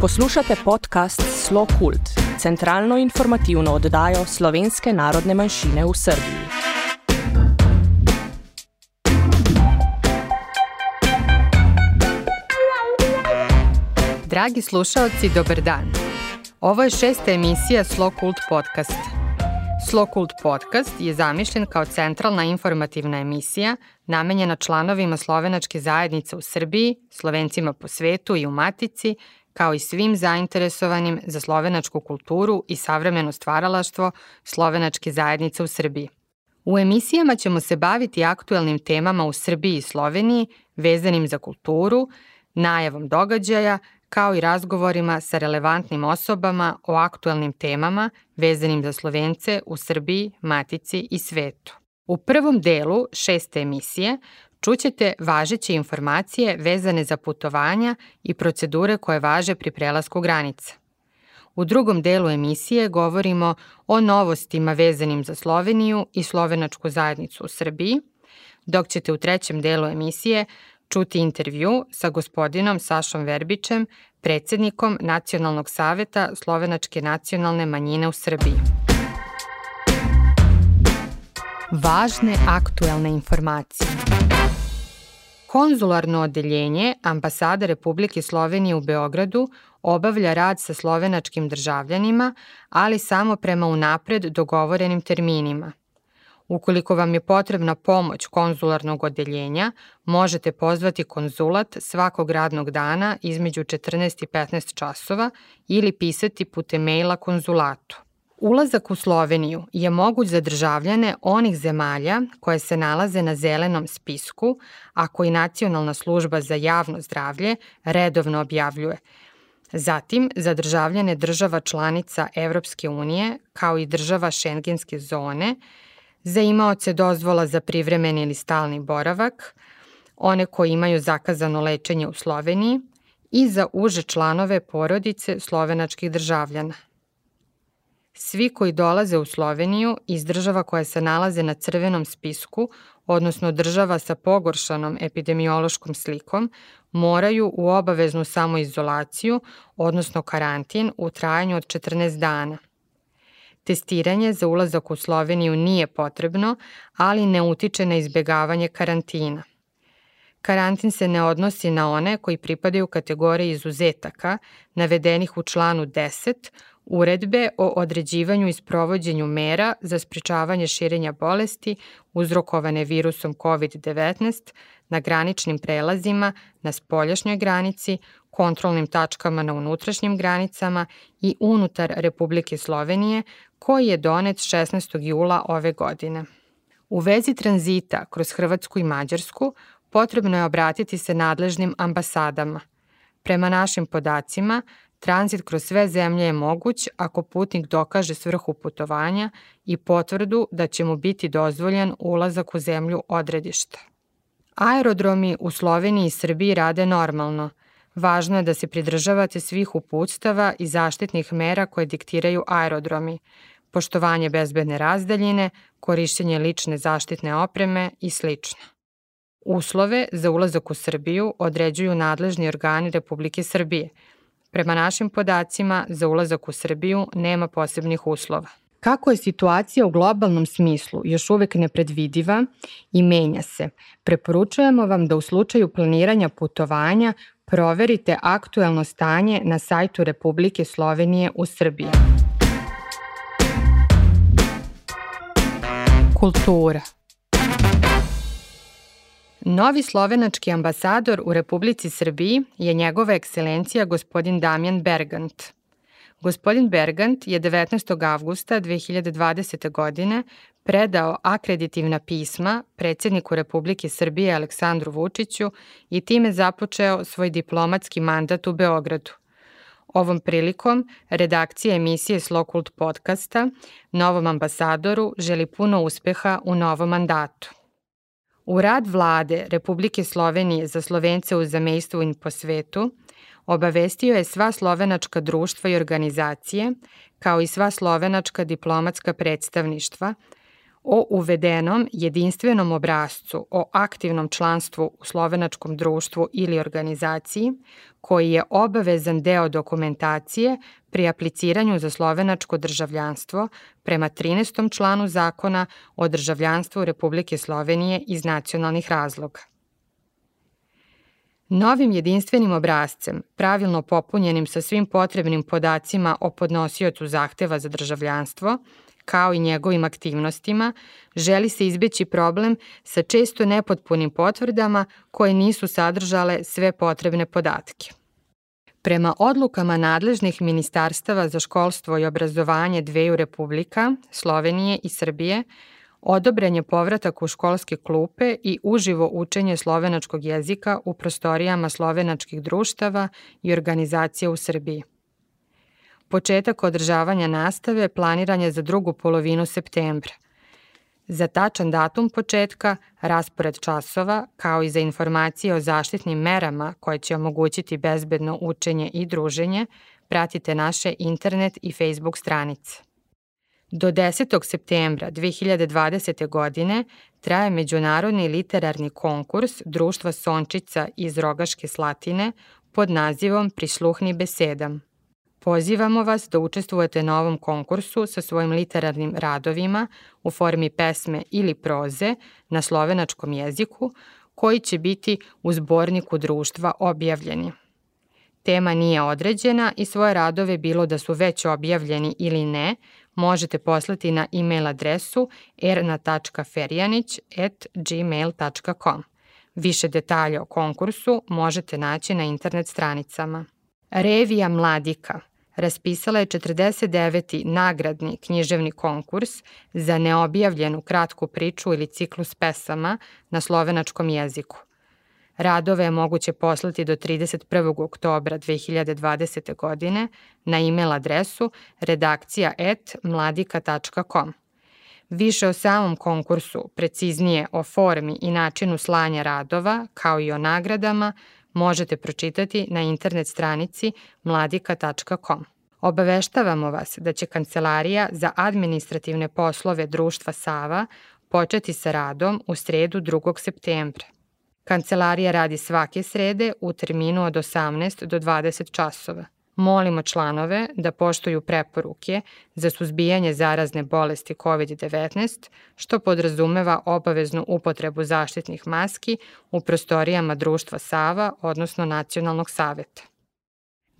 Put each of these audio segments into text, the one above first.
Poslušate podcast Slo Kult, centralno informativno oddajo slovenske narodne manjšine v Srbiji. Dragi slušalci, dobar dan. Ovo je šesta emisija Slo Kult podcasta. Slo Kult podcast je zamišljen kao centralna informativna emisija namenjena članovima slovenačke zajednice u Srbiji, slovencima po svetu i u Matici, kao i svim zainteresovanim za slovenačku kulturu i savremeno stvaralaštvo slovenačke zajednice u Srbiji. U emisijama ćemo se baviti aktuelnim temama u Srbiji i Sloveniji vezanim za kulturu, najavom događaja, kao i razgovorima sa relevantnim osobama o aktuelnim temama vezanim za Slovence u Srbiji, Matici i svetu. U prvom delu šeste emisije čućete važeće informacije vezane za putovanja i procedure koje važe pri prelasku granica. U drugom delu emisije govorimo o novostima vezanim za Sloveniju i slovenačku zajednicu u Srbiji, dok ćete u trećem delu emisije čuti intervju sa gospodinom Sašom Verbićem, predsednikom Nacionalnog saveta Slovenačke nacionalne manjine u Srbiji. Važne aktuelne informacije. Konzularno odeljenje Ambasade Republike Slovenije u Beogradu obavlja rad sa slovenačkim državljanima, ali samo prema unapred dogovorenim terminima. Ukoliko vam je potrebna pomoć konzularnog odeljenja, možete pozvati konzulat svakog radnog dana između 14 i 15 časova ili pisati putem maila konzulatu. Ulazak u Sloveniju je moguć za državljane onih zemalja koje se nalaze na zelenom spisku, a koji Nacionalna služba za javno zdravlje redovno objavljuje. Zatim, za državljane država članica Evropske unije, kao i država šengenske zone, za imaoce dozvola za privremeni ili stalni boravak, one koji imaju zakazano lečenje u Sloveniji i za uže članove porodice slovenačkih državljana. Svi koji dolaze u Sloveniju iz država koja se nalaze na crvenom spisku, odnosno država sa pogoršanom epidemiološkom slikom, moraju u obaveznu samoizolaciju, odnosno karantin u trajanju od 14 dana. Testiranje za ulazak u Sloveniju nije potrebno, ali ne utiče na izbegavanje karantina. Karantin se ne odnosi na one koji pripadaju kategoriji izuzetaka, navedenih u članu 10, uredbe o određivanju i sprovođenju mera za spričavanje širenja bolesti uzrokovane virusom COVID-19 na graničnim prelazima, na spoljašnjoj granici, kontrolnim tačkama na unutrašnjim granicama i unutar Republike Slovenije, koji je donet 16. jula ove godine. U vezi tranzita kroz Hrvatsku i Mađarsku potrebno je obratiti se nadležnim ambasadama. Prema našim podacima, Tranzit kroz sve zemlje je moguć ako putnik dokaže svrhu putovanja i potvrdu da će mu biti dozvoljen ulazak u zemlju odredišta. Aerodromi u Sloveniji i Srbiji rade normalno. Važno je da se pridržavate svih uputstava i zaštitnih mera koje diktiraju aerodromi, poštovanje bezbedne razdaljine, korišćenje lične zaštitne opreme i sl. Uslove za ulazak u Srbiju određuju nadležni organi Republike Srbije – Prema našim podacima, za ulazak u Srbiju nema posebnih uslova. Kako je situacija u globalnom smislu još uvek nepredvidiva i menja se, preporučujemo vam da u slučaju planiranja putovanja proverite aktuelno stanje na sajtu Republike Slovenije u Srbiji. Kultura Novi slovenački ambasador u Republici Srbiji je njegova ekscelencija gospodin Damjan Bergant. Gospodin Bergant je 19. avgusta 2020. godine predao akreditivna pisma predsjedniku Republike Srbije Aleksandru Vučiću i time započeo svoj diplomatski mandat u Beogradu. Ovom prilikom redakcija emisije Slokult podcasta novom ambasadoru želi puno uspeha u novom mandatu. U rad vlade Republike Slovenije za Slovence u zamejstvu i po svetu obavestio je sva slovenačka društva i organizacije, kao i sva slovenačka diplomatska predstavništva, o uvedenom jedinstvenom obrazcu o aktivnom članstvu u slovenačkom društvu ili organizaciji, koji je obavezan deo dokumentacije pri apliciranju za slovenačko državljanstvo prema 13. članu zakona o državljanstvu Republike Slovenije iz nacionalnih razloga. Novim jedinstvenim obrazcem, pravilno popunjenim sa svim potrebnim podacima o podnosiocu zahteva za državljanstvo, kao i njegovim aktivnostima, želi se izbeći problem sa često nepotpunim potvrdama koje nisu sadržale sve potrebne podatke. Prema odlukama nadležnih ministarstava za školstvo i obrazovanje dveju republika, Slovenije i Srbije, odobren je povratak u školske klupe i uživo učenje slovenačkog jezika u prostorijama slovenačkih društava i organizacija u Srbiji. Početak održavanja nastave planiran je za drugu polovinu septembra. Za tačan datum početka, raspored časova, kao i za informacije o zaštitnim merama koje će omogućiti bezbedno učenje i druženje, pratite naše internet i Facebook stranice. Do 10. septembra 2020. godine traje Međunarodni literarni konkurs Društva Sončica iz Rogaške Slatine pod nazivom Prisluhni besedam. Pozivamo vas da učestvujete na ovom konkursu sa svojim literarnim radovima u formi pesme ili proze na slovenačkom jeziku koji će biti u zborniku društva objavljeni. Tema nije određena i svoje radove bilo da su već objavljeni ili ne, možete poslati na e-mail adresu erna.ferjanić.gmail.com. Više detalja o konkursu možete naći na internet stranicama. Revija Mladika raspisala je 49. nagradni književni konkurs za neobjavljenu kratku priču ili ciklus pesama na slovenačkom jeziku. Radove je moguće poslati do 31. oktobra 2020. godine na e-mail adresu redakcija.mladika.com. Više o samom konkursu, preciznije o formi i načinu slanja radova, kao i o nagradama, možete pročitati na internet stranici mladika.com. Obaveštavamo vas da će Kancelarija za administrativne poslove društva Sava početi sa radom u sredu 2. septembra. Kancelarija radi svake srede u terminu od 18 do 20 časova. Molimo članove da poštuju preporuke za suzbijanje zarazne bolesti COVID-19, što podrazumeva obaveznu upotrebu zaštitnih maski u prostorijama društva Sava, odnosno Nacionalnog saveta.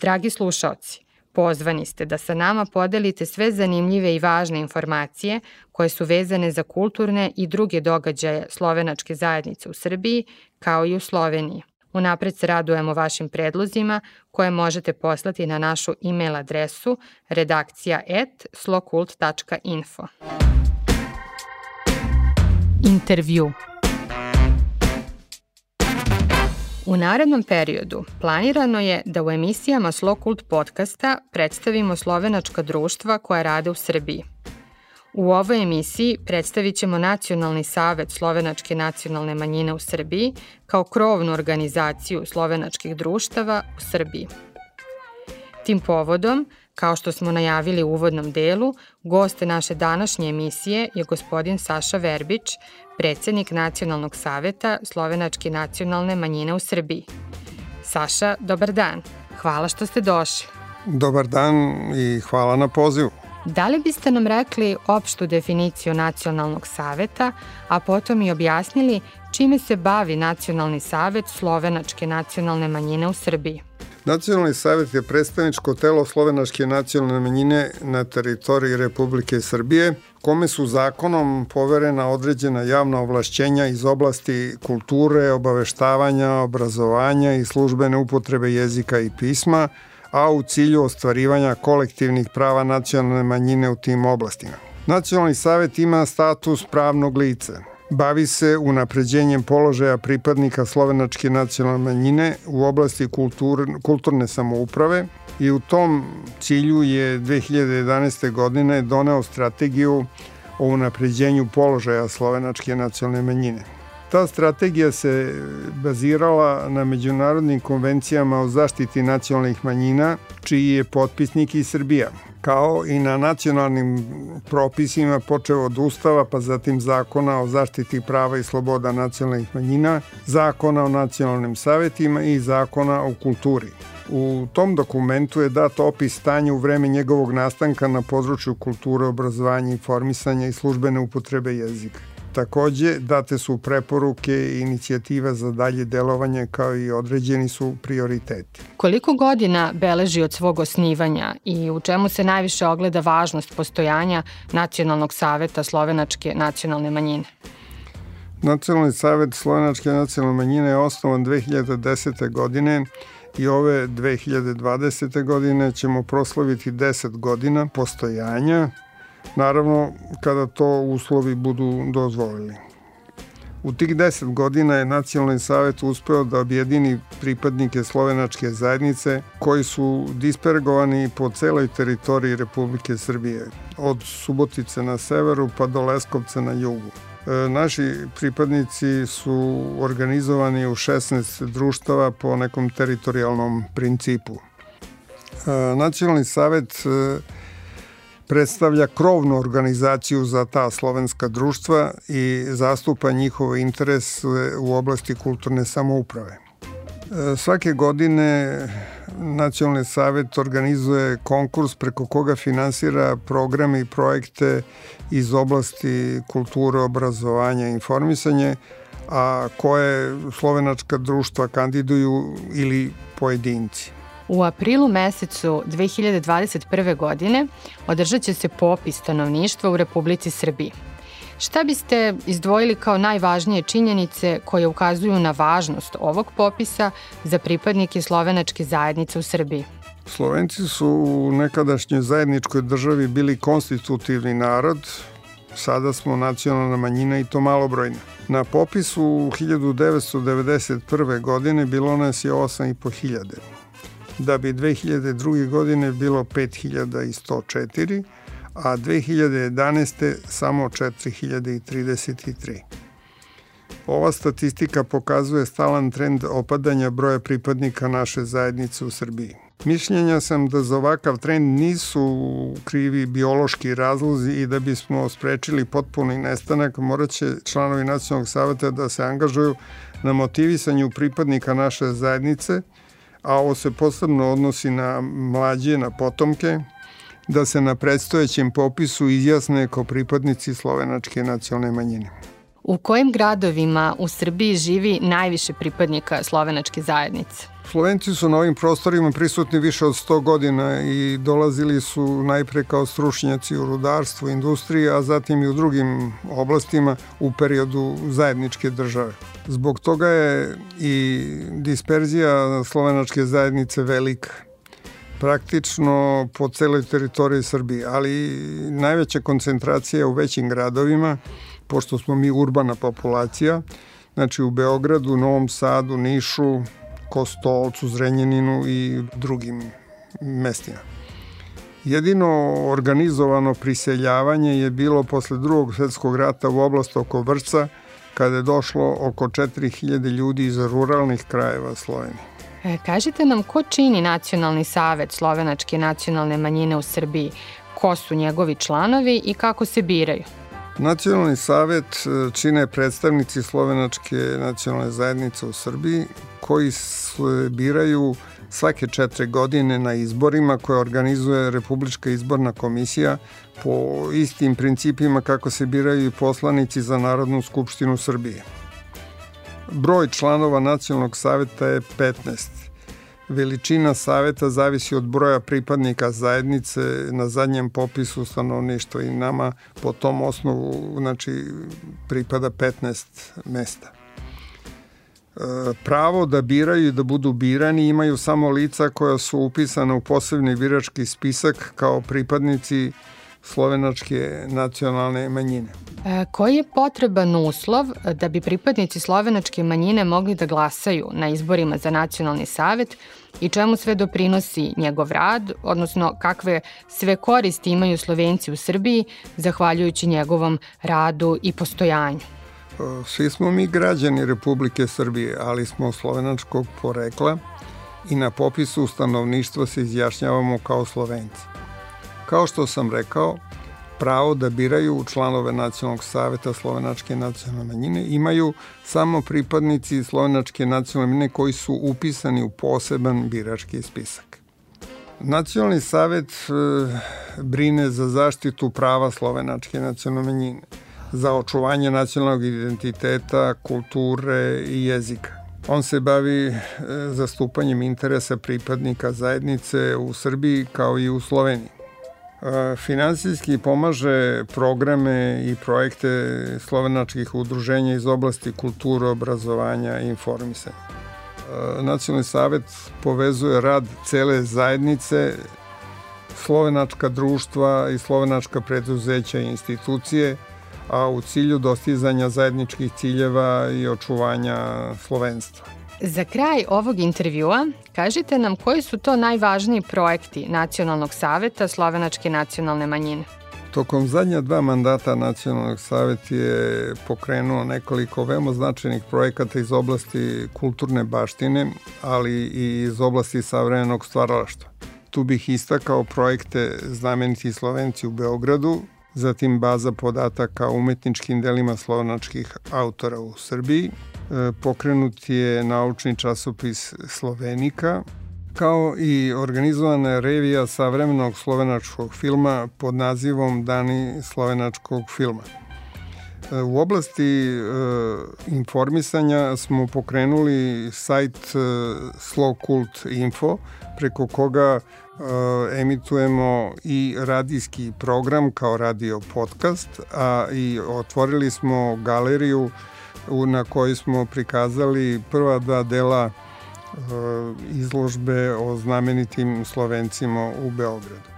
Dragi slušaoci, Pozvani ste da sa nama podelite sve zanimljive i važne informacije koje su vezane za kulturne i druge događaje slovenačke zajednice u Srbiji, kao i u Sloveniji. Unapred se radujemo vašim predlozima koje možete poslati na našu e-mail adresu redakcija.slokult.info. Intervju U narednom periodu planirano je da u emisijama Slow Kult podcasta predstavimo slovenačka društva koja rade u Srbiji. U ovoj emisiji predstavit ćemo Nacionalni savet slovenačke nacionalne manjine u Srbiji kao krovnu organizaciju slovenačkih društava u Srbiji. Tim povodom, kao što smo najavili u uvodnom delu, goste naše današnje emisije je gospodin Saša Verbić, predsednik Nacionalnog saveta Slovenačke nacionalne manjine u Srbiji. Saša, dobar dan. Hvala što ste došli. Dobar dan i hvala na pozivu. Da li biste nam rekli opštu definiciju Nacionalnog saveta, a potom i objasnili čime se bavi Nacionalni savet Slovenačke nacionalne manjine u Srbiji? Nacionalni savjet je predstavničko telo slovenačke nacionalne manjine na teritoriji Republike Srbije, kome su zakonom poverena određena javna ovlašćenja iz oblasti kulture, obaveštavanja, obrazovanja i službene upotrebe jezika i pisma, a u cilju ostvarivanja kolektivnih prava nacionalne manjine u tim oblastima. Nacionalni savjet ima status pravnog lica. Bavi se unapređenjem položaja pripadnika slovenačke nacionalne manjine u oblasti kultur, kulturne samouprave i u tom cilju je 2011. godine doneo strategiju o unapređenju položaja slovenačke nacionalne manjine. Ta strategija se bazirala na međunarodnim konvencijama o zaštiti nacionalnih manjina, čiji je potpisnik i Srbija, kao i na nacionalnim propisima počeo od Ustava, pa zatim zakona o zaštiti prava i sloboda nacionalnih manjina, zakona o nacionalnim savetima i zakona o kulturi. U tom dokumentu je dat opis stanja u vreme njegovog nastanka na području kulture, obrazovanja, informisanja i službene upotrebe jezika. Takođe, date su preporuke i inicijativa za dalje delovanje kao i određeni su prioriteti. Koliko godina beleži od svog osnivanja i u čemu se najviše ogleda važnost postojanja Nacionalnog saveta slovenačke nacionalne manjine? Nacionalni savet slovenačke nacionalne manjine je osnovan 2010. godine i ove 2020. godine ćemo proslaviti 10 godina postojanja naravno kada to uslovi budu dozvolili. U tih 10 godina je Nacionalni savet uspeo da objedini pripadnike slovenačke zajednice koji su dispergovani po celoj teritoriji Republike Srbije, od Subotice na severu pa do Leskovca na jugu. E, naši pripadnici su organizovani u 16 društava po nekom teritorijalnom principu. E, Nacionalni savet e, predstavlja krovnu organizaciju za ta slovenska društva i zastupa njihov interes u oblasti kulturne samouprave. E, svake godine Nacionalni savet organizuje konkurs preko koga finansira programe i projekte iz oblasti kulture, obrazovanja i informisanje, a koje slovenačka društva kandiduju ili pojedinci. U aprilu mesecu 2021. godine održat će se popis stanovništva u Republici Srbiji. Šta biste izdvojili kao najvažnije činjenice koje ukazuju na važnost ovog popisa za pripadnike slovenačke zajednice u Srbiji? Slovenci su u nekadašnjoj zajedničkoj državi bili konstitutivni narod, sada smo nacionalna manjina i to malobrojna. Na popisu 1991. godine bilo nas je 8.500 da bi 2002. godine bilo 5104, a 2011. samo 4033. Ova statistika pokazuje stalan trend opadanja broja pripadnika naše zajednice u Srbiji. Mišljenja sam da za ovakav trend nisu krivi biološki razlozi i da bismo sprečili potpuni nestanak, morat će članovi nacionalnog saveta da se angažuju na motivisanju pripadnika naše zajednice – a ovo se posebno odnosi na mlađe, na potomke, da se na predstojećem popisu izjasne kao pripadnici slovenačke nacionalne manjine. U kojim gradovima u Srbiji živi najviše pripadnika slovenačke zajednice? Slovenci su na ovim prostorima prisutni više od 100 godina i dolazili su najpre kao stručnjaci u rudarstvu, industriji, a zatim i u drugim oblastima u periodu zajedničke države. Zbog toga je i disperzija slovenačke zajednice velika praktično po celoj teritoriji Srbije, ali najveća koncentracija je u većim gradovima, pošto smo mi urbana populacija, znači u Beogradu, Novom Sadu, Nišu, Kostolcu, Zrenjaninu i drugim mestima. Jedino organizovano priseljavanje je bilo posle drugog svetskog rata u oblast oko Vrca, kada je došlo oko 4000 ljudi iz ruralnih krajeva Slovenije. E, kažite nam ko čini Nacionalni savet slovenačke nacionalne manjine u Srbiji, ko su njegovi članovi i kako se biraju? Nacionalni savet e, čine predstavnici slovenačke nacionalne zajednice u Srbiji koji biraju svake četiri godine na izborima koje organizuje Republička izborna komisija po istim principima kako se biraju i poslanici za Narodnu skupštinu Srbije. Broj članova Nacionalnog saveta je 15. Veličina saveta zavisi od broja pripadnika zajednice na zadnjem popisu stanovništva i nama po tom osnovu znači, pripada 15 mesta. E, pravo da biraju i da budu birani imaju samo lica koja su upisana u posebni birački spisak kao pripadnici slovenačke nacionalne manjine. E, koji je potreban uslov da bi pripadnici slovenačke manjine mogli da glasaju na izborima za nacionalni savet i čemu sve doprinosi njegov rad, odnosno kakve sve koristi imaju Slovenci u Srbiji zahvaljujući njegovom radu i postojanju? Svi smo mi građani Republike Srbije, ali smo slovenačkog porekla i na popisu stanovništva se izjašnjavamo kao Slovenci. Kao što sam rekao, pravo da biraju članove Nacionalnog saveta Slovenačke nacionalne manjine imaju samo pripadnici Slovenačke nacionalne manjine koji su upisani u poseban birački spisak. Nacionalni savet e, brine za zaštitu prava Slovenačke nacionalne manjine, za očuvanje nacionalnog identiteta, kulture i jezika. On se bavi e, zastupanjem interesa pripadnika zajednice u Srbiji kao i u Sloveniji. Finansijski pomaže programe i projekte slovenačkih udruženja iz oblasti kulture, obrazovanja i informisanja. Nacionalni savet povezuje rad cele zajednice, slovenačka društva i slovenačka preduzeća i institucije, a u cilju dostizanja zajedničkih ciljeva i očuvanja slovenstva. Za kraj ovog intervjua kažite nam koji su to najvažniji projekti Nacionalnog saveta Slovenačke nacionalne manjine. Tokom zadnja dva mandata Nacionalnog saveta je pokrenuo nekoliko veoma značajnih projekata iz oblasti kulturne baštine, ali i iz oblasti savremenog stvaralaštva. Tu bih istakao projekte Znameniti Slovenci u Beogradu, zatim baza podataka o umetničkim delima slovenačkih autora u Srbiji, pokrenut je naučni časopis Slovenika, kao i organizovana revija savremenog slovenačkog filma pod nazivom Dani slovenačkog filma. E, u oblasti e, informisanja smo pokrenuli sajt e, Slow Cult Info, preko koga e, emitujemo i radijski program kao radio podcast, a i otvorili smo galeriju na kojoj smo prikazali prva dva dela e, izložbe o znamenitim Slovencima u Beogradu.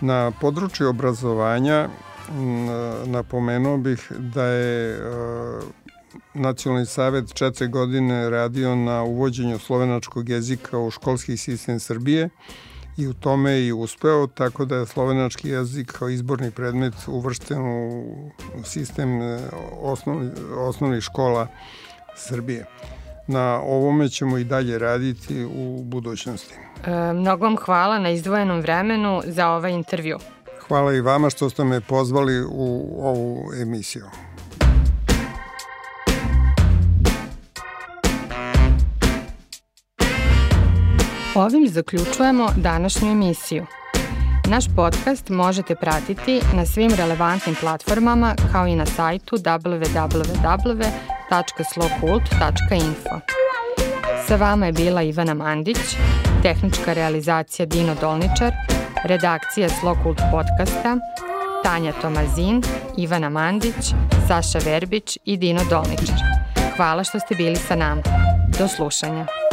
Na području obrazovanja napomenuo bih da je e, Nacionalni savet četiri godine radio na uvođenju slovenačkog jezika u školski sistem Srbije i u tome je i uspeo, tako da je slovenački jezik kao izborni predmet uvršten u sistem e, osnovni, osnovnih škola Srbije. Na ovome ćemo i dalje raditi u budućnosti. E, mnogo vam hvala na izdvojenom vremenu za ovaj intervju. Hvala i vama što ste me pozvali u ovu emisiju. Ovim zaključujemo današnju emisiju. Naš podcast možete pratiti na svim relevantnim platformama kao i na sajtu www.slokult.info. Sa vama je bila Ivana Mandić, tehnička realizacija Dino Dolničar, redakcija Slokult podcasta, Tanja Tomazin, Ivana Mandić, Saša Verbić i Dino Dolničar. Hvala što ste bili sa nama. Do slušanja.